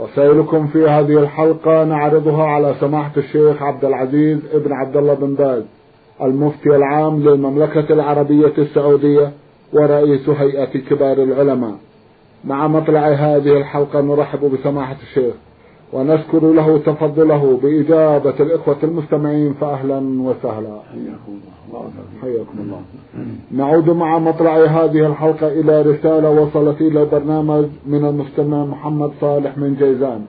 رسائلكم في هذه الحلقة نعرضها على سماحة الشيخ عبد العزيز ابن عبد الله بن باز المفتي العام للمملكة العربية السعودية ورئيس هيئة كبار العلماء. مع مطلع هذه الحلقة نرحب بسماحة الشيخ. ونشكر له تفضله بإجابة الإخوة المستمعين فأهلا وسهلا. حياكم الله. حياكم الله نعود مع مطلع هذه الحلقة إلى رسالة وصلت إلى البرنامج من المستمع محمد صالح من جيزان.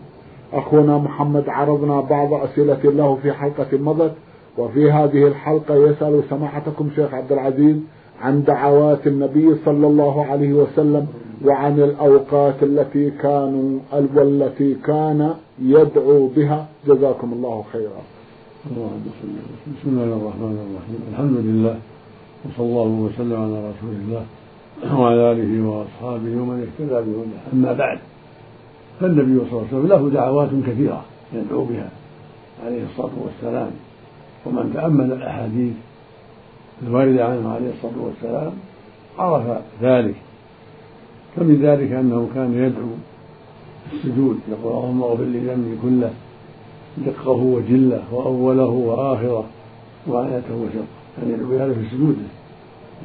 أخونا محمد عرضنا بعض أسئلة له في حلقة مضت وفي هذه الحلقة يسأل سماحتكم شيخ عبد العزيز عن دعوات النبي صلى الله عليه وسلم وعن الأوقات التي كانوا والتي كان يدعو بها. جزاكم الله خيرا. بسم الله الرحمن الرحيم. الحمد لله وصلى الله وسلم على رسول الله وعلى آله وأصحابه ومن اهتدى بهداه. أما بعد فالنبي صلى الله عليه وسلم له دعوات كثيرة يدعو بها عليه الصلاة والسلام. ومن تأمل الأحاديث الواردة عنه عليه الصلاة والسلام عرف ذلك. فمن ذلك أنه كان يدعو السجود. يقول اللهم اغفر لي ذنبي كله دقه وجله وأوله وآخره وعنته وشقه يعني يدعو بهذا في سجوده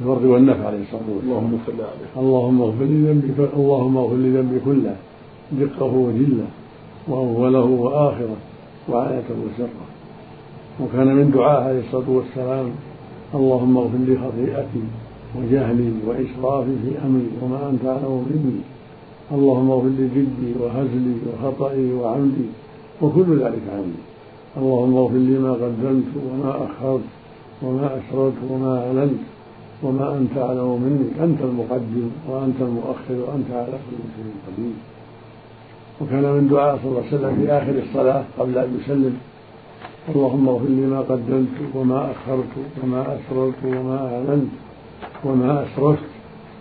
الفرد والنفع عليه الصلاة والسلام. اللهم صل عليه اللهم اغفر لي ذنبي اللهم اغفر لي ذنبي كله دقه وجله وأوله وآخره وعنته وسره وكان من دعاء عليه الصلاة والسلام اللهم اغفر لي خطيئتي وجهلي وإسرافي في أمري وما أنت أعلم مني. اللهم اغفر لي جدي وهزلي وخطئي وعمدي وكل ذلك عني اللهم اغفر لي ما قدمت وما أخرت وما أسررت وما أعلنت وما أنت أعلم مني. أنت المقدم وأنت المؤخر وأنت على كل شيء قدير. وكان من دعاء صلى الله عليه وسلم في آخر الصلاة قبل أن يسلم. اللهم اغفر لي ما قدمت وما أخرت وما أسررت وما أعلنت وما أسرفت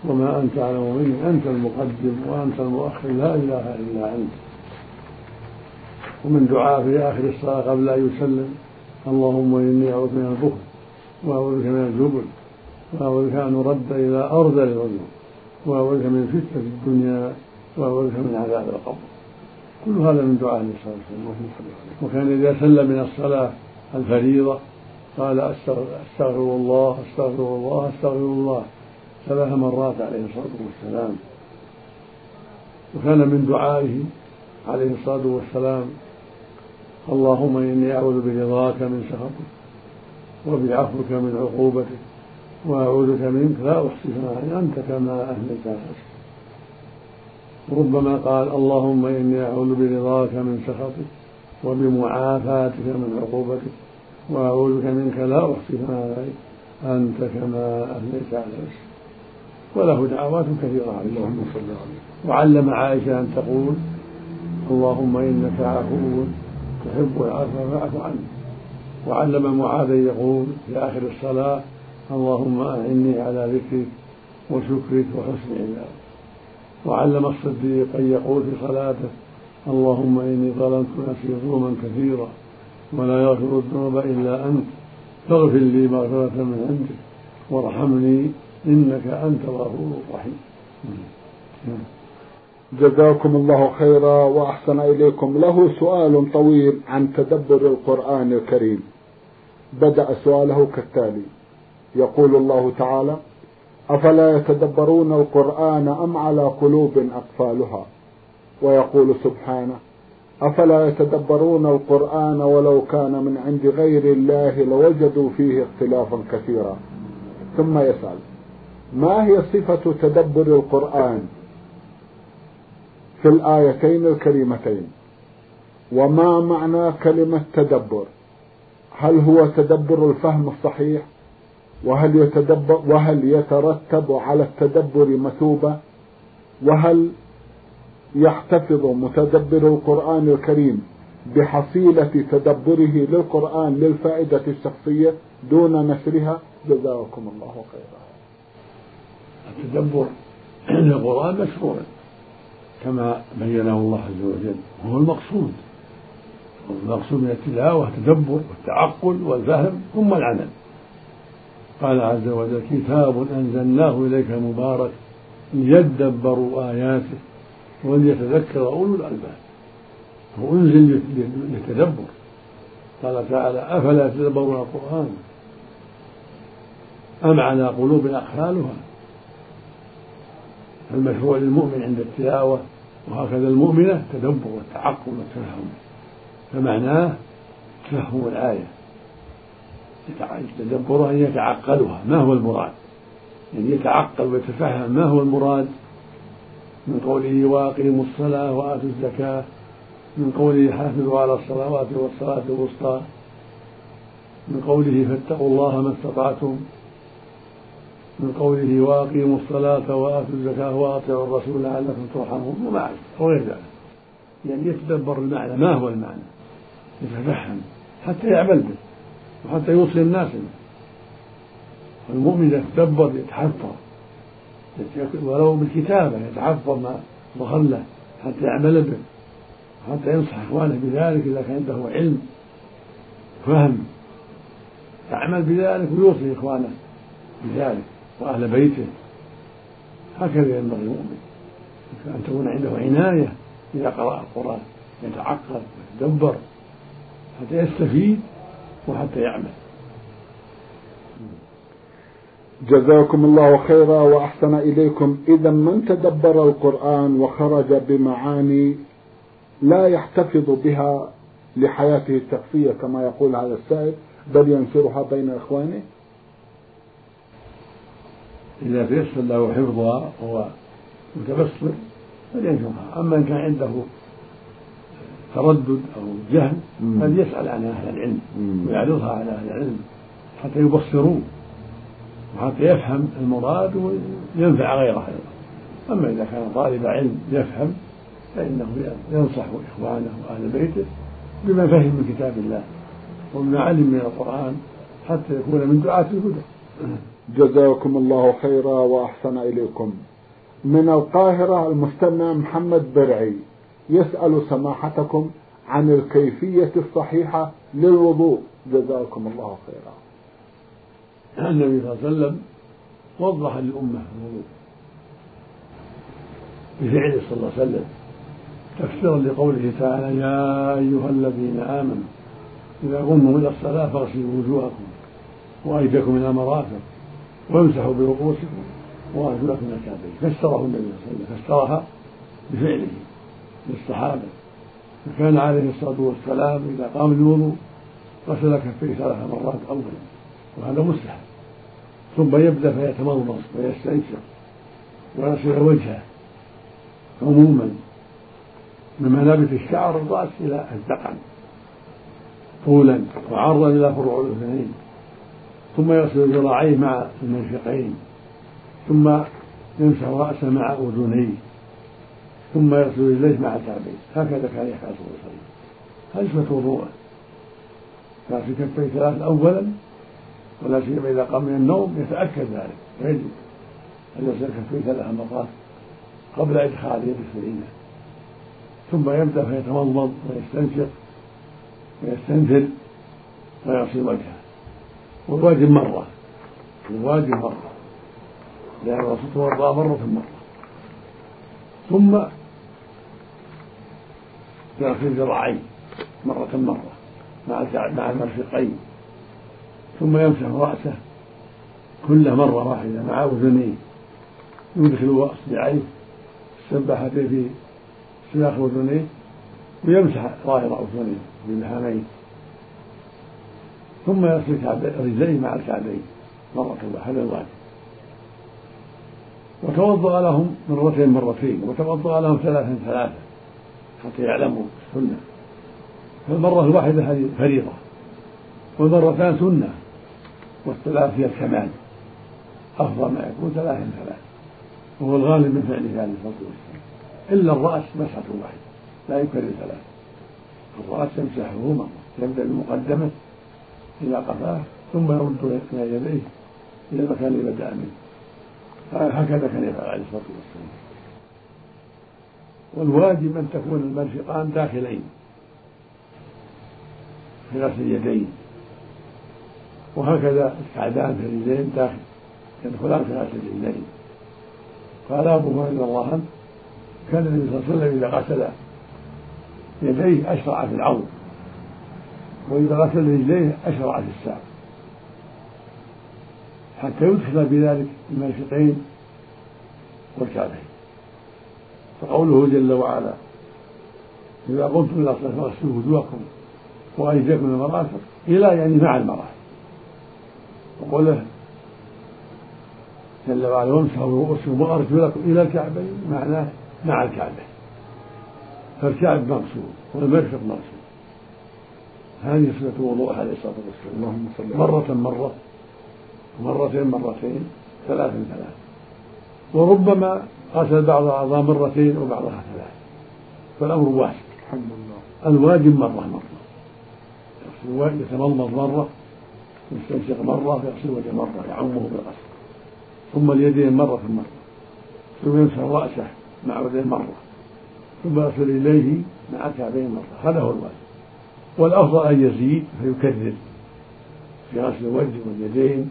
وما أنت أعلم مني أنت المقدم وأنت المؤخر لا إله إلا أنت. ومن دعاء في آخر الصلاة قبل أن يسلم اللهم إني أعوذ من البخل وأعوذ بك من الجبن وأعوذ بك أن أرد إلى أرض العلوم وأعوذ بك من فتنة الدنيا وأعوذ بك من عذاب القبر. كل هذا من دعاء النبي صلى الله عليه وسلم. وكان إذا سلم من الصلاة الفريضة قال أستغفر الله أستغفر الله أستغفر الله. ثلاث مرات عليه الصلاة والسلام. وكان من دعائه عليه الصلاة والسلام اللهم إني أعوذ برضاك من سخطك وبعفوك من عقوبتك وأعوذ بك منك لا أحصي ثناء أنت كما أهلك نفسك وربما قال اللهم إني أعوذ برضاك من سخطك وبمعافاتك من عقوبتك وأعوذ بك منك لا أحصي ثناء أنت كما أثنيت على وله دعوات كثيرة اللهم صل عليه وعلم عائشة أن تقول اللهم إنك عفو تحب العفو فاعف عني. وعلم معاذ يقول في آخر الصلاة اللهم أعني على ذكرك وشكرك وحسن عبادك وعلم الصديق أن يقول في صلاته اللهم إني ظلمت نفسي ظلما كثيرا ولا يغفر الذنوب إلا أنت فاغفر لي مغفرة من عندك وارحمني إنك أنت الغفور الرحيم. جزاكم الله خيرا وأحسن إليكم. له سؤال طويل عن تدبر القرآن الكريم. بدأ سؤاله كالتالي. يقول الله تعالى أفلا يتدبرون القرآن أم على قلوب أقفالها ويقول سبحانه أفلا يتدبرون القرآن ولو كان من عند غير الله لوجدوا فيه اختلافا كثيرا. ثم يسأل ما هي صفة تدبر القرآن في الآيتين الكريمتين؟ وما معنى كلمة تدبر؟ هل هو تدبر الفهم الصحيح؟ وهل يتدبر وهل يترتب على التدبر مثوبة؟ وهل يحتفظ متدبر القرآن الكريم بحصيلة تدبره للقرآن للفائدة الشخصية دون نشرها؟ جزاكم الله خيرا. التدبر للقرآن مشروع كما بينه الله عز وجل وهو المقصود. المقصود من التلاوة التدبر والتعقل والفهم ثم العمل. قال عز وجل كتاب أنزلناه إليك مبارك ليدبروا آياته وليتذكر أولو الألباب. هو أنزل للتدبر. قال تعالى أفلا يتدبرون القرآن أم على قلوب أقفالها فالمشروع للمؤمن عند التلاوة وهكذا المؤمنة التدبر والتعقل والتفهم. فمعناه تفهم الآية. تدبرها أن يتعقلها. ما هو المراد؟ يعني يتعقل ويتفهم. ما هو المراد؟ من قوله وأقيموا الصلاة وآتوا الزكاة. من قوله حافظوا على الصلوات والصلاة الوسطى. من قوله فاتقوا الله ما استطعتم. من قوله واقيموا الصلاة وآتوا الزكاة وأطيعوا الرسول لعلكم ترحمون وما وغير ذلك يعني يتدبر المعنى. ما هو المعنى؟ يتفهم. حتى يعمل به. وحتى يوصي الناس به. والمؤمن يتدبر يتحفظ. ولو بالكتابة يتحفظ ما ظهر له. حتى يعمل به. حتى ينصح إخوانه بذلك إذا كان عنده علم فهم. يعمل بذلك ويوصي إخوانه بذلك. وأهل بيته. هكذا ينبغي المؤمن. أن تكون عنده عناية إذا قرأ القرآن يتعقل ويتدبر حتى يستفيد وحتى يعمل. جزاكم الله خيرا وأحسن إليكم. إذا من تدبر القرآن وخرج بمعاني لا يحتفظ بها لحياته الشخصية كما يقول هذا السائل بل ينشرها بين إخوانه. إذا تيسر له حفظها وهو متبصر فلينشرها أما إن كان عنده تردد أو جهل فليسأل عن أهل العلم ويعرضها على أهل العلم حتى يبصروه وحتى يفهم المراد وينفع غيره أيضا. أما إذا كان طالب علم يفهم فإنه ينصح إخوانه وأهل بيته بما فهم من كتاب الله وبما علم من القرآن حتى يكون من دعاة الهدى. جزاكم الله خيرا وأحسن إليكم. من القاهرة المستمع محمد برعي. يسأل سماحتكم عن الكيفية الصحيحة للوضوء. جزاكم الله خيرا. النبي صلى الله عليه وسلم وضح للأمة الوضوء. بفعله صلى الله عليه وسلم. تفسيرا لقوله تعالى يا أيها الذين آمنوا إذا قمتم إلى الصلاة فاغسلوا وجوهكم وأيديكم من المرافق وامسحوا برؤوسكم وأرجلكم من الكعبين فسره النبي صلى الله عليه وسلم فسرها بفعله للصحابة فكان عليه الصلاة والسلام إذا قام الوضوء غسل كفيه ثلاث مرات أولا وهذا مستحب. ثم يبدأ فيتمضمض ويستنشق ويغسل وجهه عموما من منابت الشعر الرأس إلى الذقن طولا وعرضا إلى فروع الأذنين. ثم يغسل ذراعيه مع المنفقين ثم يمسح رأسه مع أذنيه ثم يغسل رجليه مع الكعبين هكذا كان يفعل صلى الله عليه وسلم هذه وضوءه غسل كفيه ثلاث أولا ولا سيما إذا قام من النوم يتأكد ذلك. ويجب أن يغسل كفيه ثلاث مرات قبل إدخال يده في ثم يبدأ فيتمضمض ويستنشق ويستنثر ويغسل وجهه. والواجب مرة. الواجب مرة. لأن الرسول توضأ مرة مرة. ثم يغسل ذراعيه مرة مرة مع مع المرفقين ثم يمسح رأسه كله مرة واحدة مع أذنيه يدخل أصبعيه السباحتين في سلاخ أذنيه ويمسح ظاهر أذنيه باللحامين ثم يغسل رجليه مع الكعبين. مرة واحدة الواجب. وتوضأ لهم مرتين مرتين. وتوضأ لهم ثلاثا ثلاثا. حتى يعلموا السنة. فالمرة الواحدة هذه فريضة. والمرتان سنة. والثلاث هي الكمال. أفضل ما يكون ثلاثا ثلاثا. وهو الغالب من فعله عليه الصلاة والسلام. إلا الرأس مسحة واحدة. لا يكرر ثلاثة الرأس يمسحه مرة. يبدأ بمقدمة. إلى قفاه ثم يرد يديه إلى المكان الذي بدأ منه هكذا كان يفعل عليه الصلاة والسلام. والواجب أن تكون المرفقان داخلين. في غسل اليدين. وهكذا الكعبان في الرجلين داخل. يدخلان في غسل الرجلين قال أبو هريرة الله عنه كان النبي صلى الله عليه وسلم إذا غسل يديه أشرع في العظم وإذا غسل رجليه أشرع في الساق. حتى يدخل بذلك المرفقين والكعبين. فقوله جل وعلا إذا قمتم إلى الصلاة فاغسلوا وجوهكم وأيديكم المرافق. إلى يعني مع المرافق. وقوله جل وعلا وامسحوا رؤوسكم وأرجلكم إلى الكعبين. معناه مع الكعبين. فالكعب مغسول والمرفق مغسول. هذه صفة وضوء عليه الصلاة والسلام. اللهم صل مرة مرة مرتين مرتين ثلاثا ثلاث. وربما غسل بعض الأعضاء مرتين وبعضها ثلاث. فالأمر واسع الحمد لله. الواجب مرة مرة. يتمضمض مرة يستنشق مرة ويغسل وجهه مرة يعمه بالغسل. ثم اليدين مرة مرة ثم يمسح رأسه مع يديه مرة. ثم يغسل إليه مع كعبين مرة. هذا هو الواجب. والأفضل أن يزيد فيكرر في غسل الوجه واليدين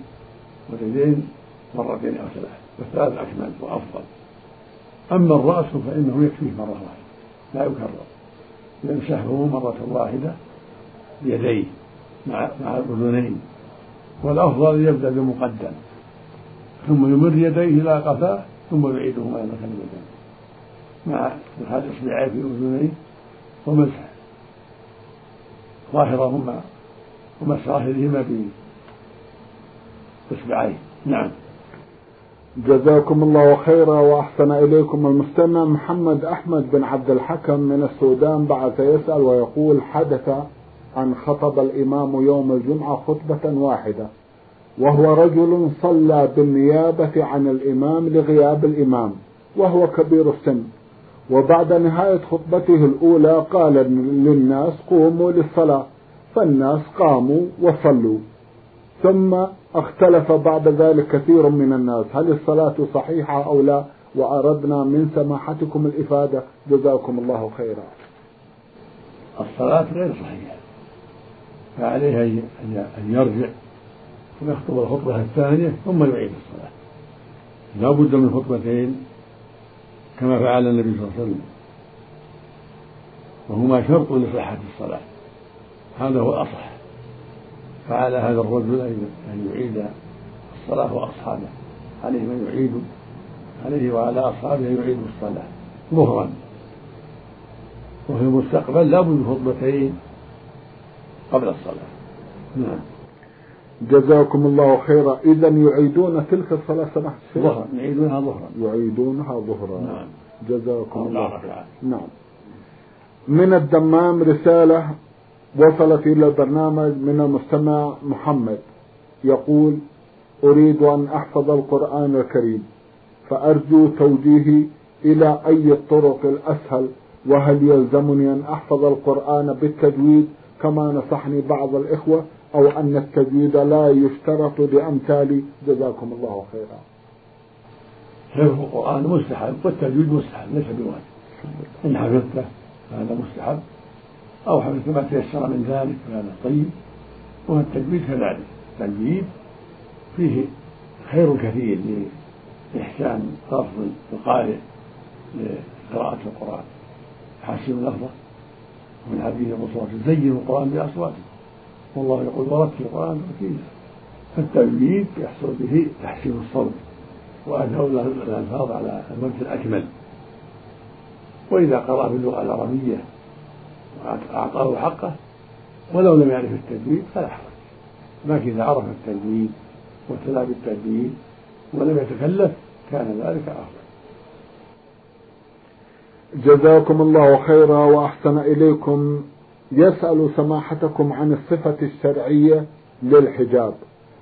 واليدين مرتين أو ثلاث والثلاث أكمل وأفضل. أما الرأس فإنه يكفيه مرة واحدة لا يكرر يمسحه مرة واحدة بيديه مع مع الأذنين. والأفضل يبدأ بمقدم ثم يمر يديه إلى قفاه ثم يعيدهما إلى مكان مع إدخال إصبعيه في أذنيه ومسح ظاهرهما ومسح ظاهرهما بإصبعيه نعم. جزاكم الله خيرا وأحسن إليكم المستمع محمد أحمد بن عبد الحكم من السودان بعث يسأل ويقول حدث ان خطب الإمام يوم الجمعة خطبة واحدة وهو رجل صلى بالنيابة عن الإمام لغياب الإمام وهو كبير السن. وبعد نهاية خطبته الأولى قال للناس قوموا للصلاة فالناس قاموا وصلوا. ثم اختلف بعد ذلك كثير من الناس هل الصلاة صحيحة أو لا؟ وأردنا من سماحتكم الإفادة. جزاكم الله خيرا. الصلاة غير صحيحة. فعليه أن يرجع ويخطب الخطبة الثانية ثم يعيد الصلاة. لا بد من خطبتين كما فعل النبي صلى الله عليه وسلم. وهما شرط لصحة الصلاة. هذا هو الأصح. فعلى هذا الرجل أن يعيد الصلاة وأصحابه. عليه من يعيد عليه وعلى أصحابه أن يعيدوا الصلاة. ظهرا. وفي المستقبل لا بد خطبتين قبل الصلاة. نعم. جزاكم الله خيرا. إذا يعيدون تلك الصلاة سمحت ظهرا. يعيدونها ظهرا. يعيدونها ظهرا. نعم. جزاكم الله خيرا. نعم. من الدمام رسالة وصلت إلى البرنامج من المستمع محمد. يقول أريد أن أحفظ القرآن الكريم فأرجو توجيهي إلى أي الطرق الأسهل وهل يلزمني أن أحفظ القرآن بالتجويد؟ كما نصحني بعض الإخوة أو أن التجويد لا يشترط لأمثالي جزاكم الله خيرا. حفظ القرآن مستحب والتجويد مستحب ليس بواجب. إن حفظته فهذا مستحب. أو حفظت ما تيسر من ذلك فهذا طيب. والتجويد كذلك. التجويد فيه خير كثير لإحسان لفظ القارئ لقراءة القرآن. حسن لفظه. ومن حديث الرسول زينوا القرآن بأصواتكم. والله يقول ورتل القرآن ترتيلا فالتجويد يحصل به تحسين الصوت وأداء الألفاظ على الوجه الأكمل. وإذا قرأ باللغة العربية أعطاه حقه ولو لم يعرف التجويد فلا حرج. لكن إذا عرف التجويد وتلا بالتجويد ولم يتكلف كان ذلك أفضل. جزاكم الله خيرا وأحسن إليكم. يسأل سماحتكم عن الصفة الشرعية للحجاب.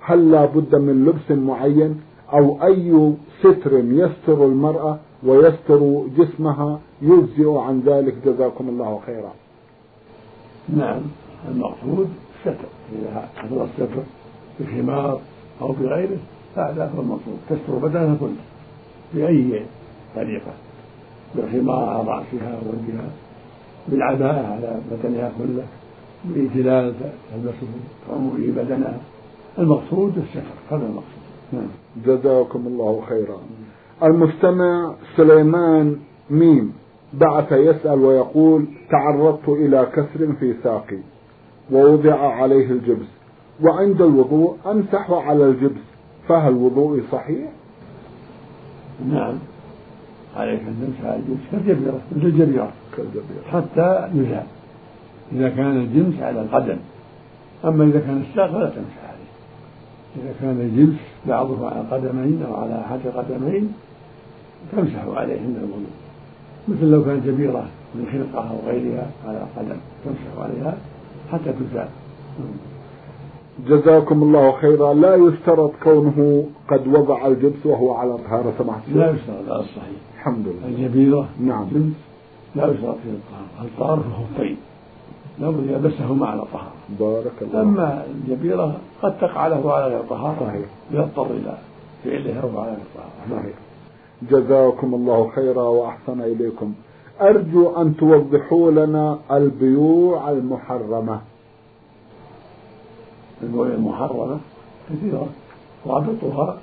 هل لا بد من لبس معين أو أي ستر يستر المرأة ويستر جسمها يجزئ عن ذلك؟ جزاكم الله خيرا. نعم المقصود الستر إذا حصل الستر بخمار أو بغيره فهذا هو المقصود. تستر بدنها كله بأي طريقة؟ بالخمار على رأسها ووجهها بالعباءة على بدنها كله بإجلال تلبسه تعم به بدنها المقصود الستر هذا المقصود. نعم. جزاكم الله خيرا. المستمع سليمان ميم بعث يسأل ويقول تعرضت إلى كسر في ساقي ووضع عليه الجبس وعند الوضوء أمسح على الجبس فهل وضوئي صحيح؟ نعم. عليك أن تمسح على كالجبيرة مثل الجبيرة كالجبيرة حتى يزال إذا كان الجنس على القدم. أما إذا كان الساق فلا تمسح عليه. إذا كان الجنس بعضه على قدمين أو على أحد قدمين تمسح عليه عند الوضوء مثل لو كانت جبيرة من خلقة أو غيرها على قدم تمسح عليها حتى تزال جزاكم الله خيرا. لا يشترط كونه قد وضع الجبس وهو على طهارة سماحة لا يشترط هذا الصحيح الحمد لله. الجبيرة نعم. لا يشترط فيه الطهارة الطهارة في الخفين لابد يلبسهما على طهارة. بارك الله أما الجبيرة قد تقع له على غير طهارة. صحيح. يضطر إلى فعلها وعلى غير طهارة. صحيح. جزاكم الله خيرا وأحسن إليكم. أرجو أن توضحوا لنا البيوع المحرمة. البيوع المحرمة كثيرة. ضابطها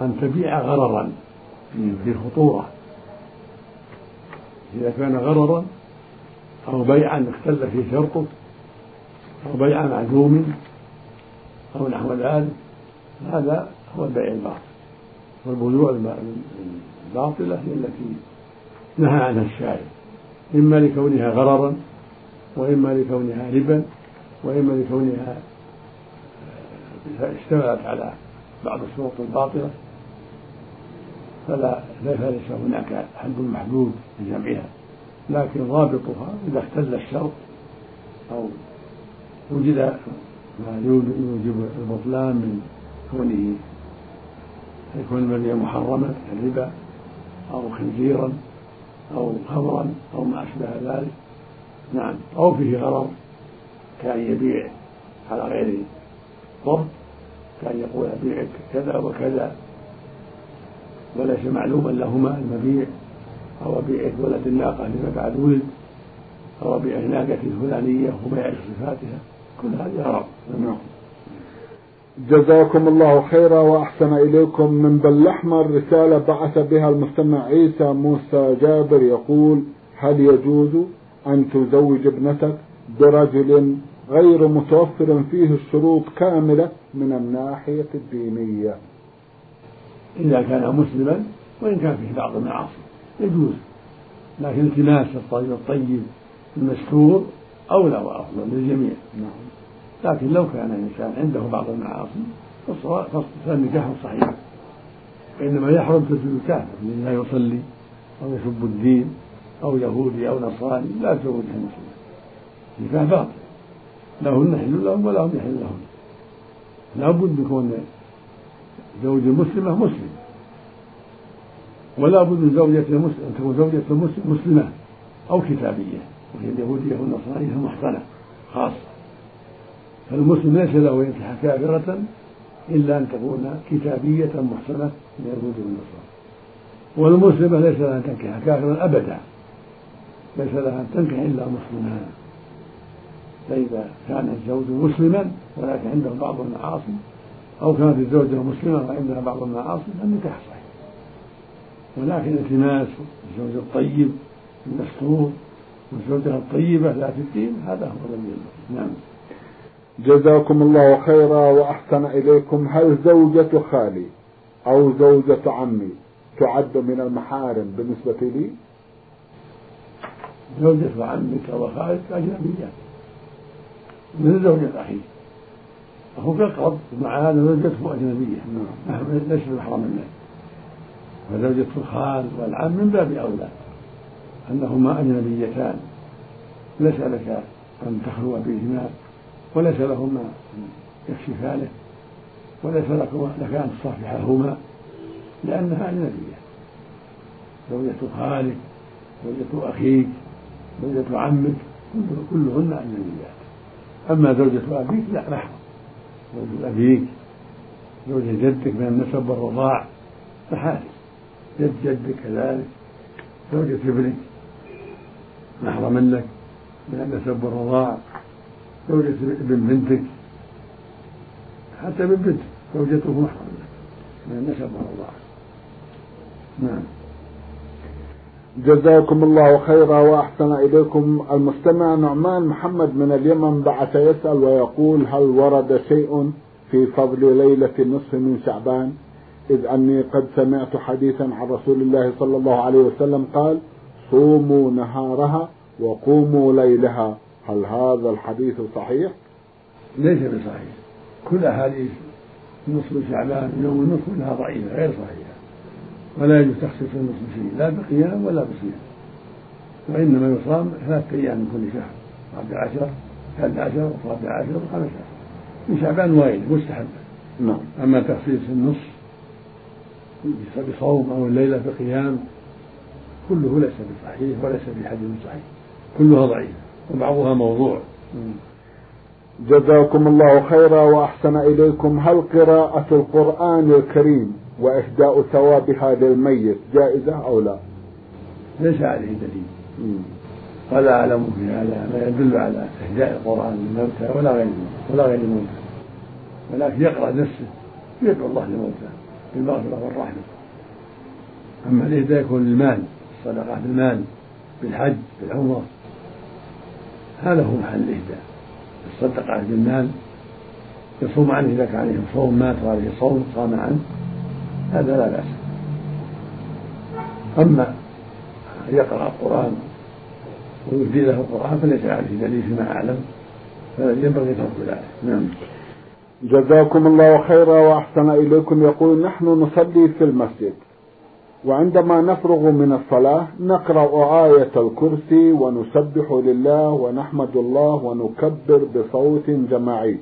أن تبيع غررا. في خطورة إذا كان غررا أو بيعا اختل فيه شرطه أو بيعا معدوم أو نحو ذلك هذا هو البيع الباطل. والبيوع الباطلة هي التي نهى عنها الشارع. إما لكونها غررا وإما لكونها ربا وإما لكونها اشتملت على بعض الشروط الباطلة. فلا ليس هناك حد محدود لجمعها لكن ضابطها إذا اختل الشرط أو وجد ما يوجب البطلان من كونه يكون المبيع محرما كالربا أو خنزيرا أو خمرا أو ما أشبه ذلك. نعم. أو فيه غرر كأن يبيع على غير ضبط كأن يقول أبيعك كذا وكذا. وليس معلوما لهما المبيع أو أبيعك ولد الناقة لما بعد ولد أو أبيع الناقة الفلانية وبيع صفاتها. كل هذه غرض نعم. جزاكم الله خيرا وأحسن إليكم. من بل الأحمر رسالة بعث بها المستمع عيسى موسى جابر يقول هل يجوز أن تزوج ابنتك برجل غير متوفر فيه الشروط كاملة من الناحية الدينية؟ إذا كان مسلما وإن كان فيه بعض المعاصي. يجوز لكن التماس الطيب الطيب المستور أولى وأفضل للجميع. نعم. لكن لو كان الإنسان عنده بعض المعاصي فالنكاح صحيح. وإنما يحرم تزوج كافر من لا يصلي أو يسب الدين أو يهودي أو نصراني لا تزوجها مسلمة نكاح باطل. لهن حل لهم ولا هم يحل لهم. لابد يكون زوج المسلمة مسلم. ولا بد من زوجة المسلم أن تكون زوجة المسلم مسلمة أو كتابية. وهي اليهودية والنصرانية محصنة خاصة. فالمسلم ليس له ينكح كافرة إلا أن تكون كتابية محصنة من اليهود والنصارى والمسلمة ليس لها أن تنكح كافرا أبدا. ليس لها أن تنكح إلا مسلما. فإذا كان الزوج مسلما ولكن عنده بعض المعاصي أو كانت الزوجة مسلمة وعندها بعض المعاصي فالنكاح صحيح ولكن التماس الزوج الطيب المستور والزوجة الطيبة ذات الدين هذا هو الذي نعم. جزاكم الله خيرا وأحسن إليكم. هل زوجة خالي أو زوجة عمي تعد من المحارم بالنسبة لي؟ زوجة عمك وخالك أجنبيات من زوجة أخيك. أخوك أقرب مع هذا زوجته أجنبية. نعم. ليس محرم منه فزوجة الخال والعم من باب أولى. أنهما أجنبيتان. ليس لك أن تخلو بهما وليس لهما يكشفانه وليس لك أن تصافحهما لأنها أجنبية. زوجة خالك زوجة أخيك زوجة عمك كلهن أجنبيات. أما زوجة أبيك لا محرم زوجة أبيك زوجة جدك من النسب والرضاع محارم جد جدك كذلك زوجة ابنك محرم لك من النسب والرضاع زوجة ابن بنتك حتى ابن بنتك زوجته محرم لك من النسب والرضاع نعم. جزاكم الله خيرا وأحسن إليكم المستمع نعمان محمد من اليمن بعث يسأل ويقول هل ورد شيء في فضل ليلة النصف من شعبان؟ إذ أني قد سمعت حديثا عن رسول الله صلى الله عليه وسلم قال صوموا نهارها وقوموا ليلها. هل هذا الحديث صحيح؟ ليس بصحيح. كل أحاديث نصف شعبان يوم النصف لها ضعيفة غير صحيحه ولا يجوز تخصيص النصف شيء لا بقيام ولا بصيام. وإنما يصام ثلاثة أيام من كل شهر رابع عشر ثالث عشر ورابع عشر وخمس عشر. من شعبان وغيره مستحب. نعم. أما تخصيص النصف بصوم أو الليلة بقيام كله ليس بصحيح وليس بحديث صحيح. كلها ضعيفة وبعضها موضوع. جزاكم الله خيرا وأحسن إليكم. هل قراءة القرآن الكريم؟ وإهداء ثوابها للميت جائزة أو لا؟ ليس عليه دليل. ولا أعلم في هذا ما يدل على إهداء القرآن للموتى ولا غير ولا غير الموتى. ولكن يقرأ نفسه يدعو الله للموتى بالمغفرة والرحمة. أما الإهداء يكون للمال الصدقة بالمال بالحج بالعمرة هذا هو محل الإهداء. الصدقة بالمال يصوم عنه إذا كان عليه صوم مات وعليه صوم صام عنه. هذا لا بأس. أما يقرأ القرآن ويهدي له القرآن فليس عليه دليل فيما أعلم فالذي ينبغي ترك ذلك. نعم. جزاكم الله خيرا وأحسن إليكم. يقول نحن نصلي في المسجد وعندما نفرغ من الصلاة نقرأ آية الكرسي ونسبح لله ونحمد الله ونكبر بصوت جماعي.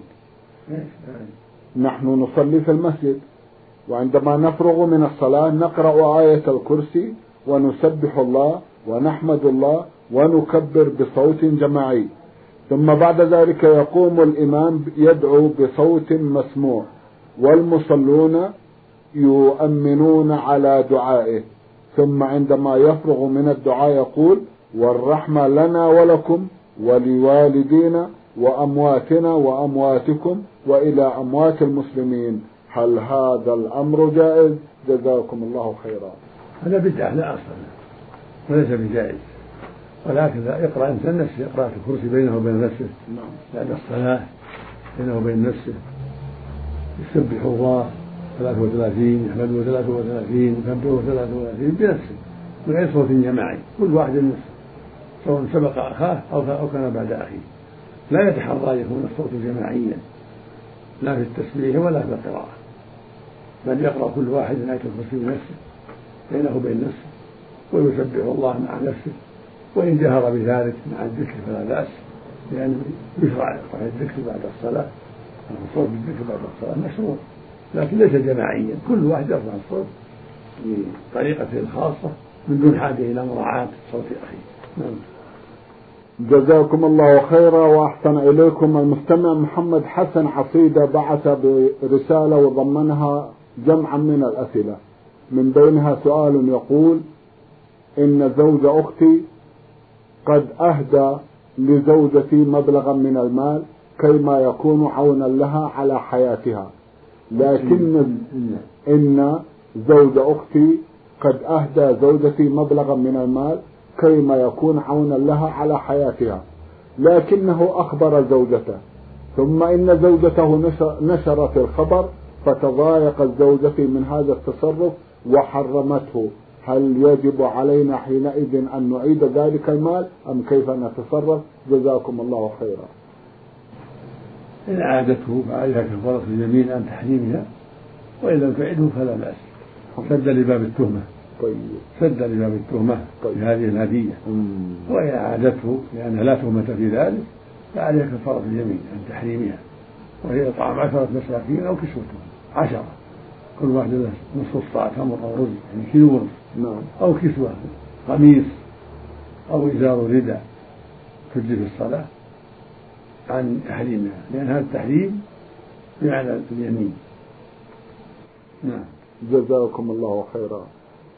نحن نصلي في المسجد. وعندما نفرغ من الصلاة نقرأ آية الكرسي ونسبح الله ونحمد الله ونكبر بصوت جماعي. ثم بعد ذلك يقوم الإمام يدعو بصوت مسموع والمصلون يؤمنون على دعائه. ثم عندما يفرغ من الدعاء يقول والرحمة لنا ولكم ولوالدينا وأمواتنا وأمواتكم وإلى أموات المسلمين. هل هذا الأمر جائز؟ جزاكم الله خيرا. هذا بدعة لا أصل وليس بجائز. ولكن إذا يقرأ إنسان نفسه يقرأ الكرسي بينه وبين نفسه. نعم. بعد الصلاة بينه وبين نفسه. يسبح الله 33 يحمده 33 يكبره 33 بنفسه. من غير صوت جماعي. كل واحد نفسه. سواء سبق أخاه أو كان بعد أخيه. لا يتحرى يكون الصوت جماعيا. لا في التسبيح ولا في القراءة. بل يقرأ كل واحد آية الكرسي بنفسه بينه وبين نفسه ويسبح الله مع نفسه وإن جهر بذلك مع الذكر فلا بأس لأنه يشرع رفع الذكر بعد الصلاة الصوت بالذكر بعد الصلاة مشروع لكن ليس جماعيا كل واحد يرفع الصوت بطريقته الخاصة من دون حاجة إلى مراعاة صوت أخيه. نعم. جزاكم الله خيرا وأحسن إليكم. المستمع محمد حسن عصيده بعث برسالة وضمنها جمعا من الأسئلة. من بينها سؤال يقول إن زوج أختي قد أهدى لزوجتي مبلغا من المال كيما يكون عونا لها على حياتها. لكن إن زوج أختي قد أهدى زوجتي مبلغا من المال كيما يكون عونا لها على حياتها. لكنه أخبر زوجته. ثم إن زوجته نشرت الخبر فتضايقت زوجتي من هذا التصرف وحرمته. هل يجب علينا حينئذ أن نعيد ذلك المال أم كيف نتصرف؟ جزاكم الله خيرا. إن عادته فعليها كفارة اليمين عن تحريمها وإن لم تعده فلا بأس. سد لباب التهمة. طيب. سد لباب التهمة طيب. بهذه الهدية. وإن أعادته لأنها لا تهمة في ذلك فعليها كفارة اليمين عن تحريمها وهي إطعام عشرة مساكين أو كسوتهم عشرة. كل واحد له نصف الصاع تمر أو رز يعني كيلو ونصف. نعم. أو كسوة قميص أو إزار رداء تجزي في الصلاة عن تحريمها لأن هذا التحريم بمعنى اليمين نعم. جزاكم الله خيرا.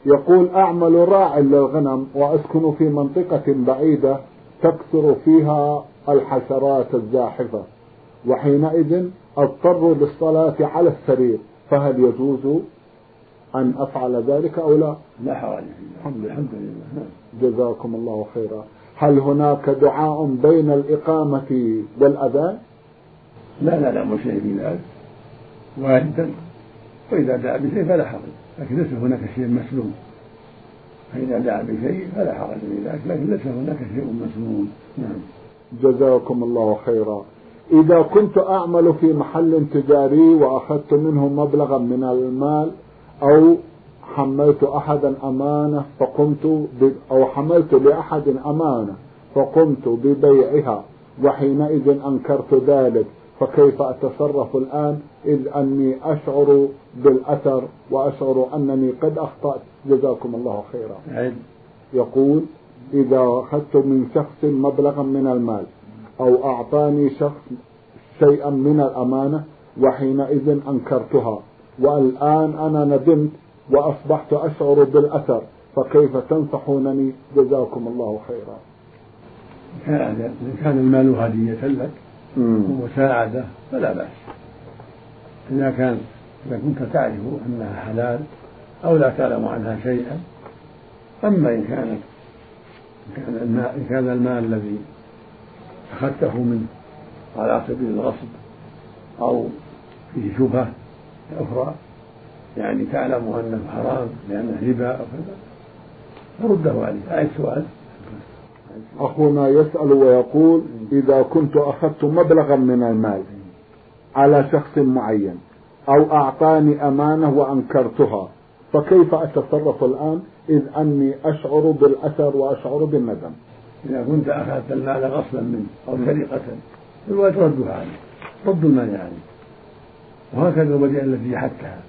يقول أعمل راع للغنم وأسكن في منطقة بعيدة تكثر فيها الحشرات الزاحفة. وحينئذ اضطر للصلاة على السرير فهل يجوز أن أفعل ذلك أو لا؟ لا حرج. الحمد لله نعم. جزاكم الله خيرا. هل هناك دعاء بين الإقامة والأذان؟ لا لا لا مش شيء في ذلك واردا وإذا دعا بشيء فلا حرج. لكن ليس هناك شيء مسلوم. فإذا دعا بشيء فلا حرج في ذلك لكن ليس هناك شيء مسلوم. نعم. جزاكم الله خيرا. إذا كنت أعمل في محل تجاري وأخذت منه مبلغا من المال أو حملت أحدا أمانة فقمت ب... أو حملت لأحد أمانة فقمت ببيعها وحينئذ أنكرت ذلك فكيف أتصرف الآن؟ إذ أني أشعر بالأثر وأشعر أنني قد أخطأت. جزاكم الله خيرا. يقول إذا أخذت من شخص مبلغا من المال أو أعطاني شخص شيئا من الأمانة وحينئذ أنكرتها. والآن أنا ندمت وأصبحت أشعر بالأثر فكيف تنصحونني؟ جزاكم الله خيرا. كان كان المال هدية لك ومساعدة فلا بأس. إذا كان إذا كنت تعرف أنها حلال أو لا تعلم عنها شيئا أما إن كانت إن كان المال الذي أخذته منه على سبيل الغصب أو فيه شبهة أخرى. يعني تعلم أنه حرام لأنه ربا أو كذا. فرده عليه أي سؤال؟ أخونا يسأل ويقول إذا كنت أخذت مبلغا من المال على شخص معين أو أعطاني أمانة وأنكرتها فكيف أتصرف الآن؟ إذ أني أشعر بالأثر وأشعر بالندم. إذا كنت أخذت المال غصبا منه أو سرقة فالواجب ردها عليه رد المال عليه وهكذا الوديعة التي جحدتها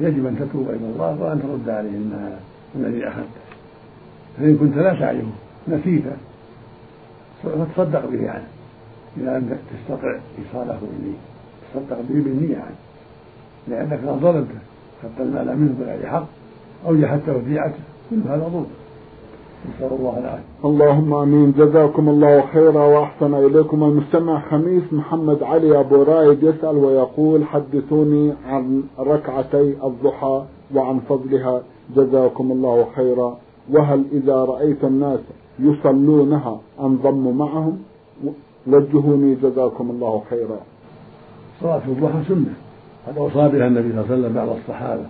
يجب أن تتوب إلى الله وأن ترد عليه المال الذي أخذته. فإن كنت لا تعرفه نسيته فتصدق به عنه. إذا لم تستطع إيصاله إليه. تصدق به بالنية عنه. لأنك ظلمته أخذت المال منه بغير حق أو جحدت وديعته كل هذا ظلم نسأل الله العافية. اللهم آمين. جزاكم الله خيرا وأحسن إليكم. المستمع خميس محمد علي أبو رايد يسأل ويقول حدثوني عن ركعتي الضحى وعن فضلها. جزاكم الله خيرا. وهل إذا رأيت الناس يصلونها انضم معهم؟ وجهوني جزاكم الله خيرا. صلاة الضحى سنة. قد أوصى بها النبي صلى الله عليه وسلم بعض الصحابة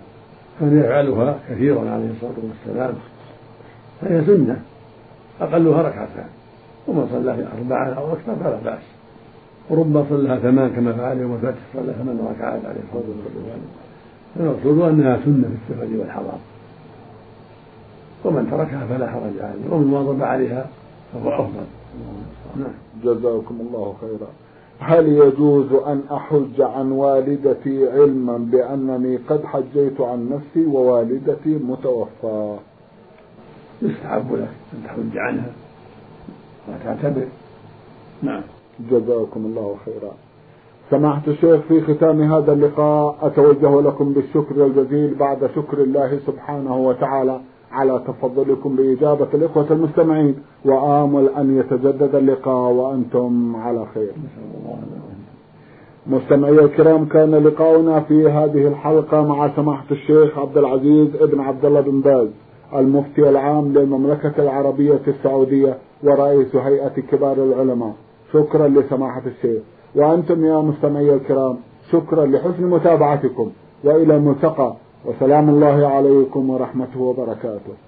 كان يفعلها كثيرا عليه الصلاة والسلام. فهي سنة أقلها ركعتان ومن صلى أربعة أو أكثر فلا بأس. وربما صلىها ثمان كما فعل يوم الفتح صلى ثمان ركعات عليه الصلاة والسلام. المقصود أنها سنة في السفر والحضر ومن تركها فلا حرج عليه ومن واظب عليها فهو أفضل. نعم. جزاكم الله خيرا. هل يجوز أن أحج عن والدتي علما بأنني قد حجيت عن نفسي ووالدتي متوفاة يستحب لك أن تحج عنها. وتعتبر. نعم. جزاكم الله خيرا. سماحة الشيخ في ختام هذا اللقاء أتوجه لكم بالشكر الجزيل بعد شكر الله سبحانه وتعالى على تفضلكم بإجابة الإخوة المستمعين. وآمل أن يتجدد اللقاء وأنتم على خير. مستمعي الكرام كان لقاؤنا في هذه الحلقة مع سماحة الشيخ عبد العزيز ابن عبد الله بن باز. المفتي العام للمملكة العربية السعودية ورئيس هيئة كبار العلماء. شكرا لسماحة الشيخ. وأنتم يا مستمعي الكرام شكرا لحسن متابعتكم. وإلى الملتقى. وسلام الله عليكم ورحمته وبركاته.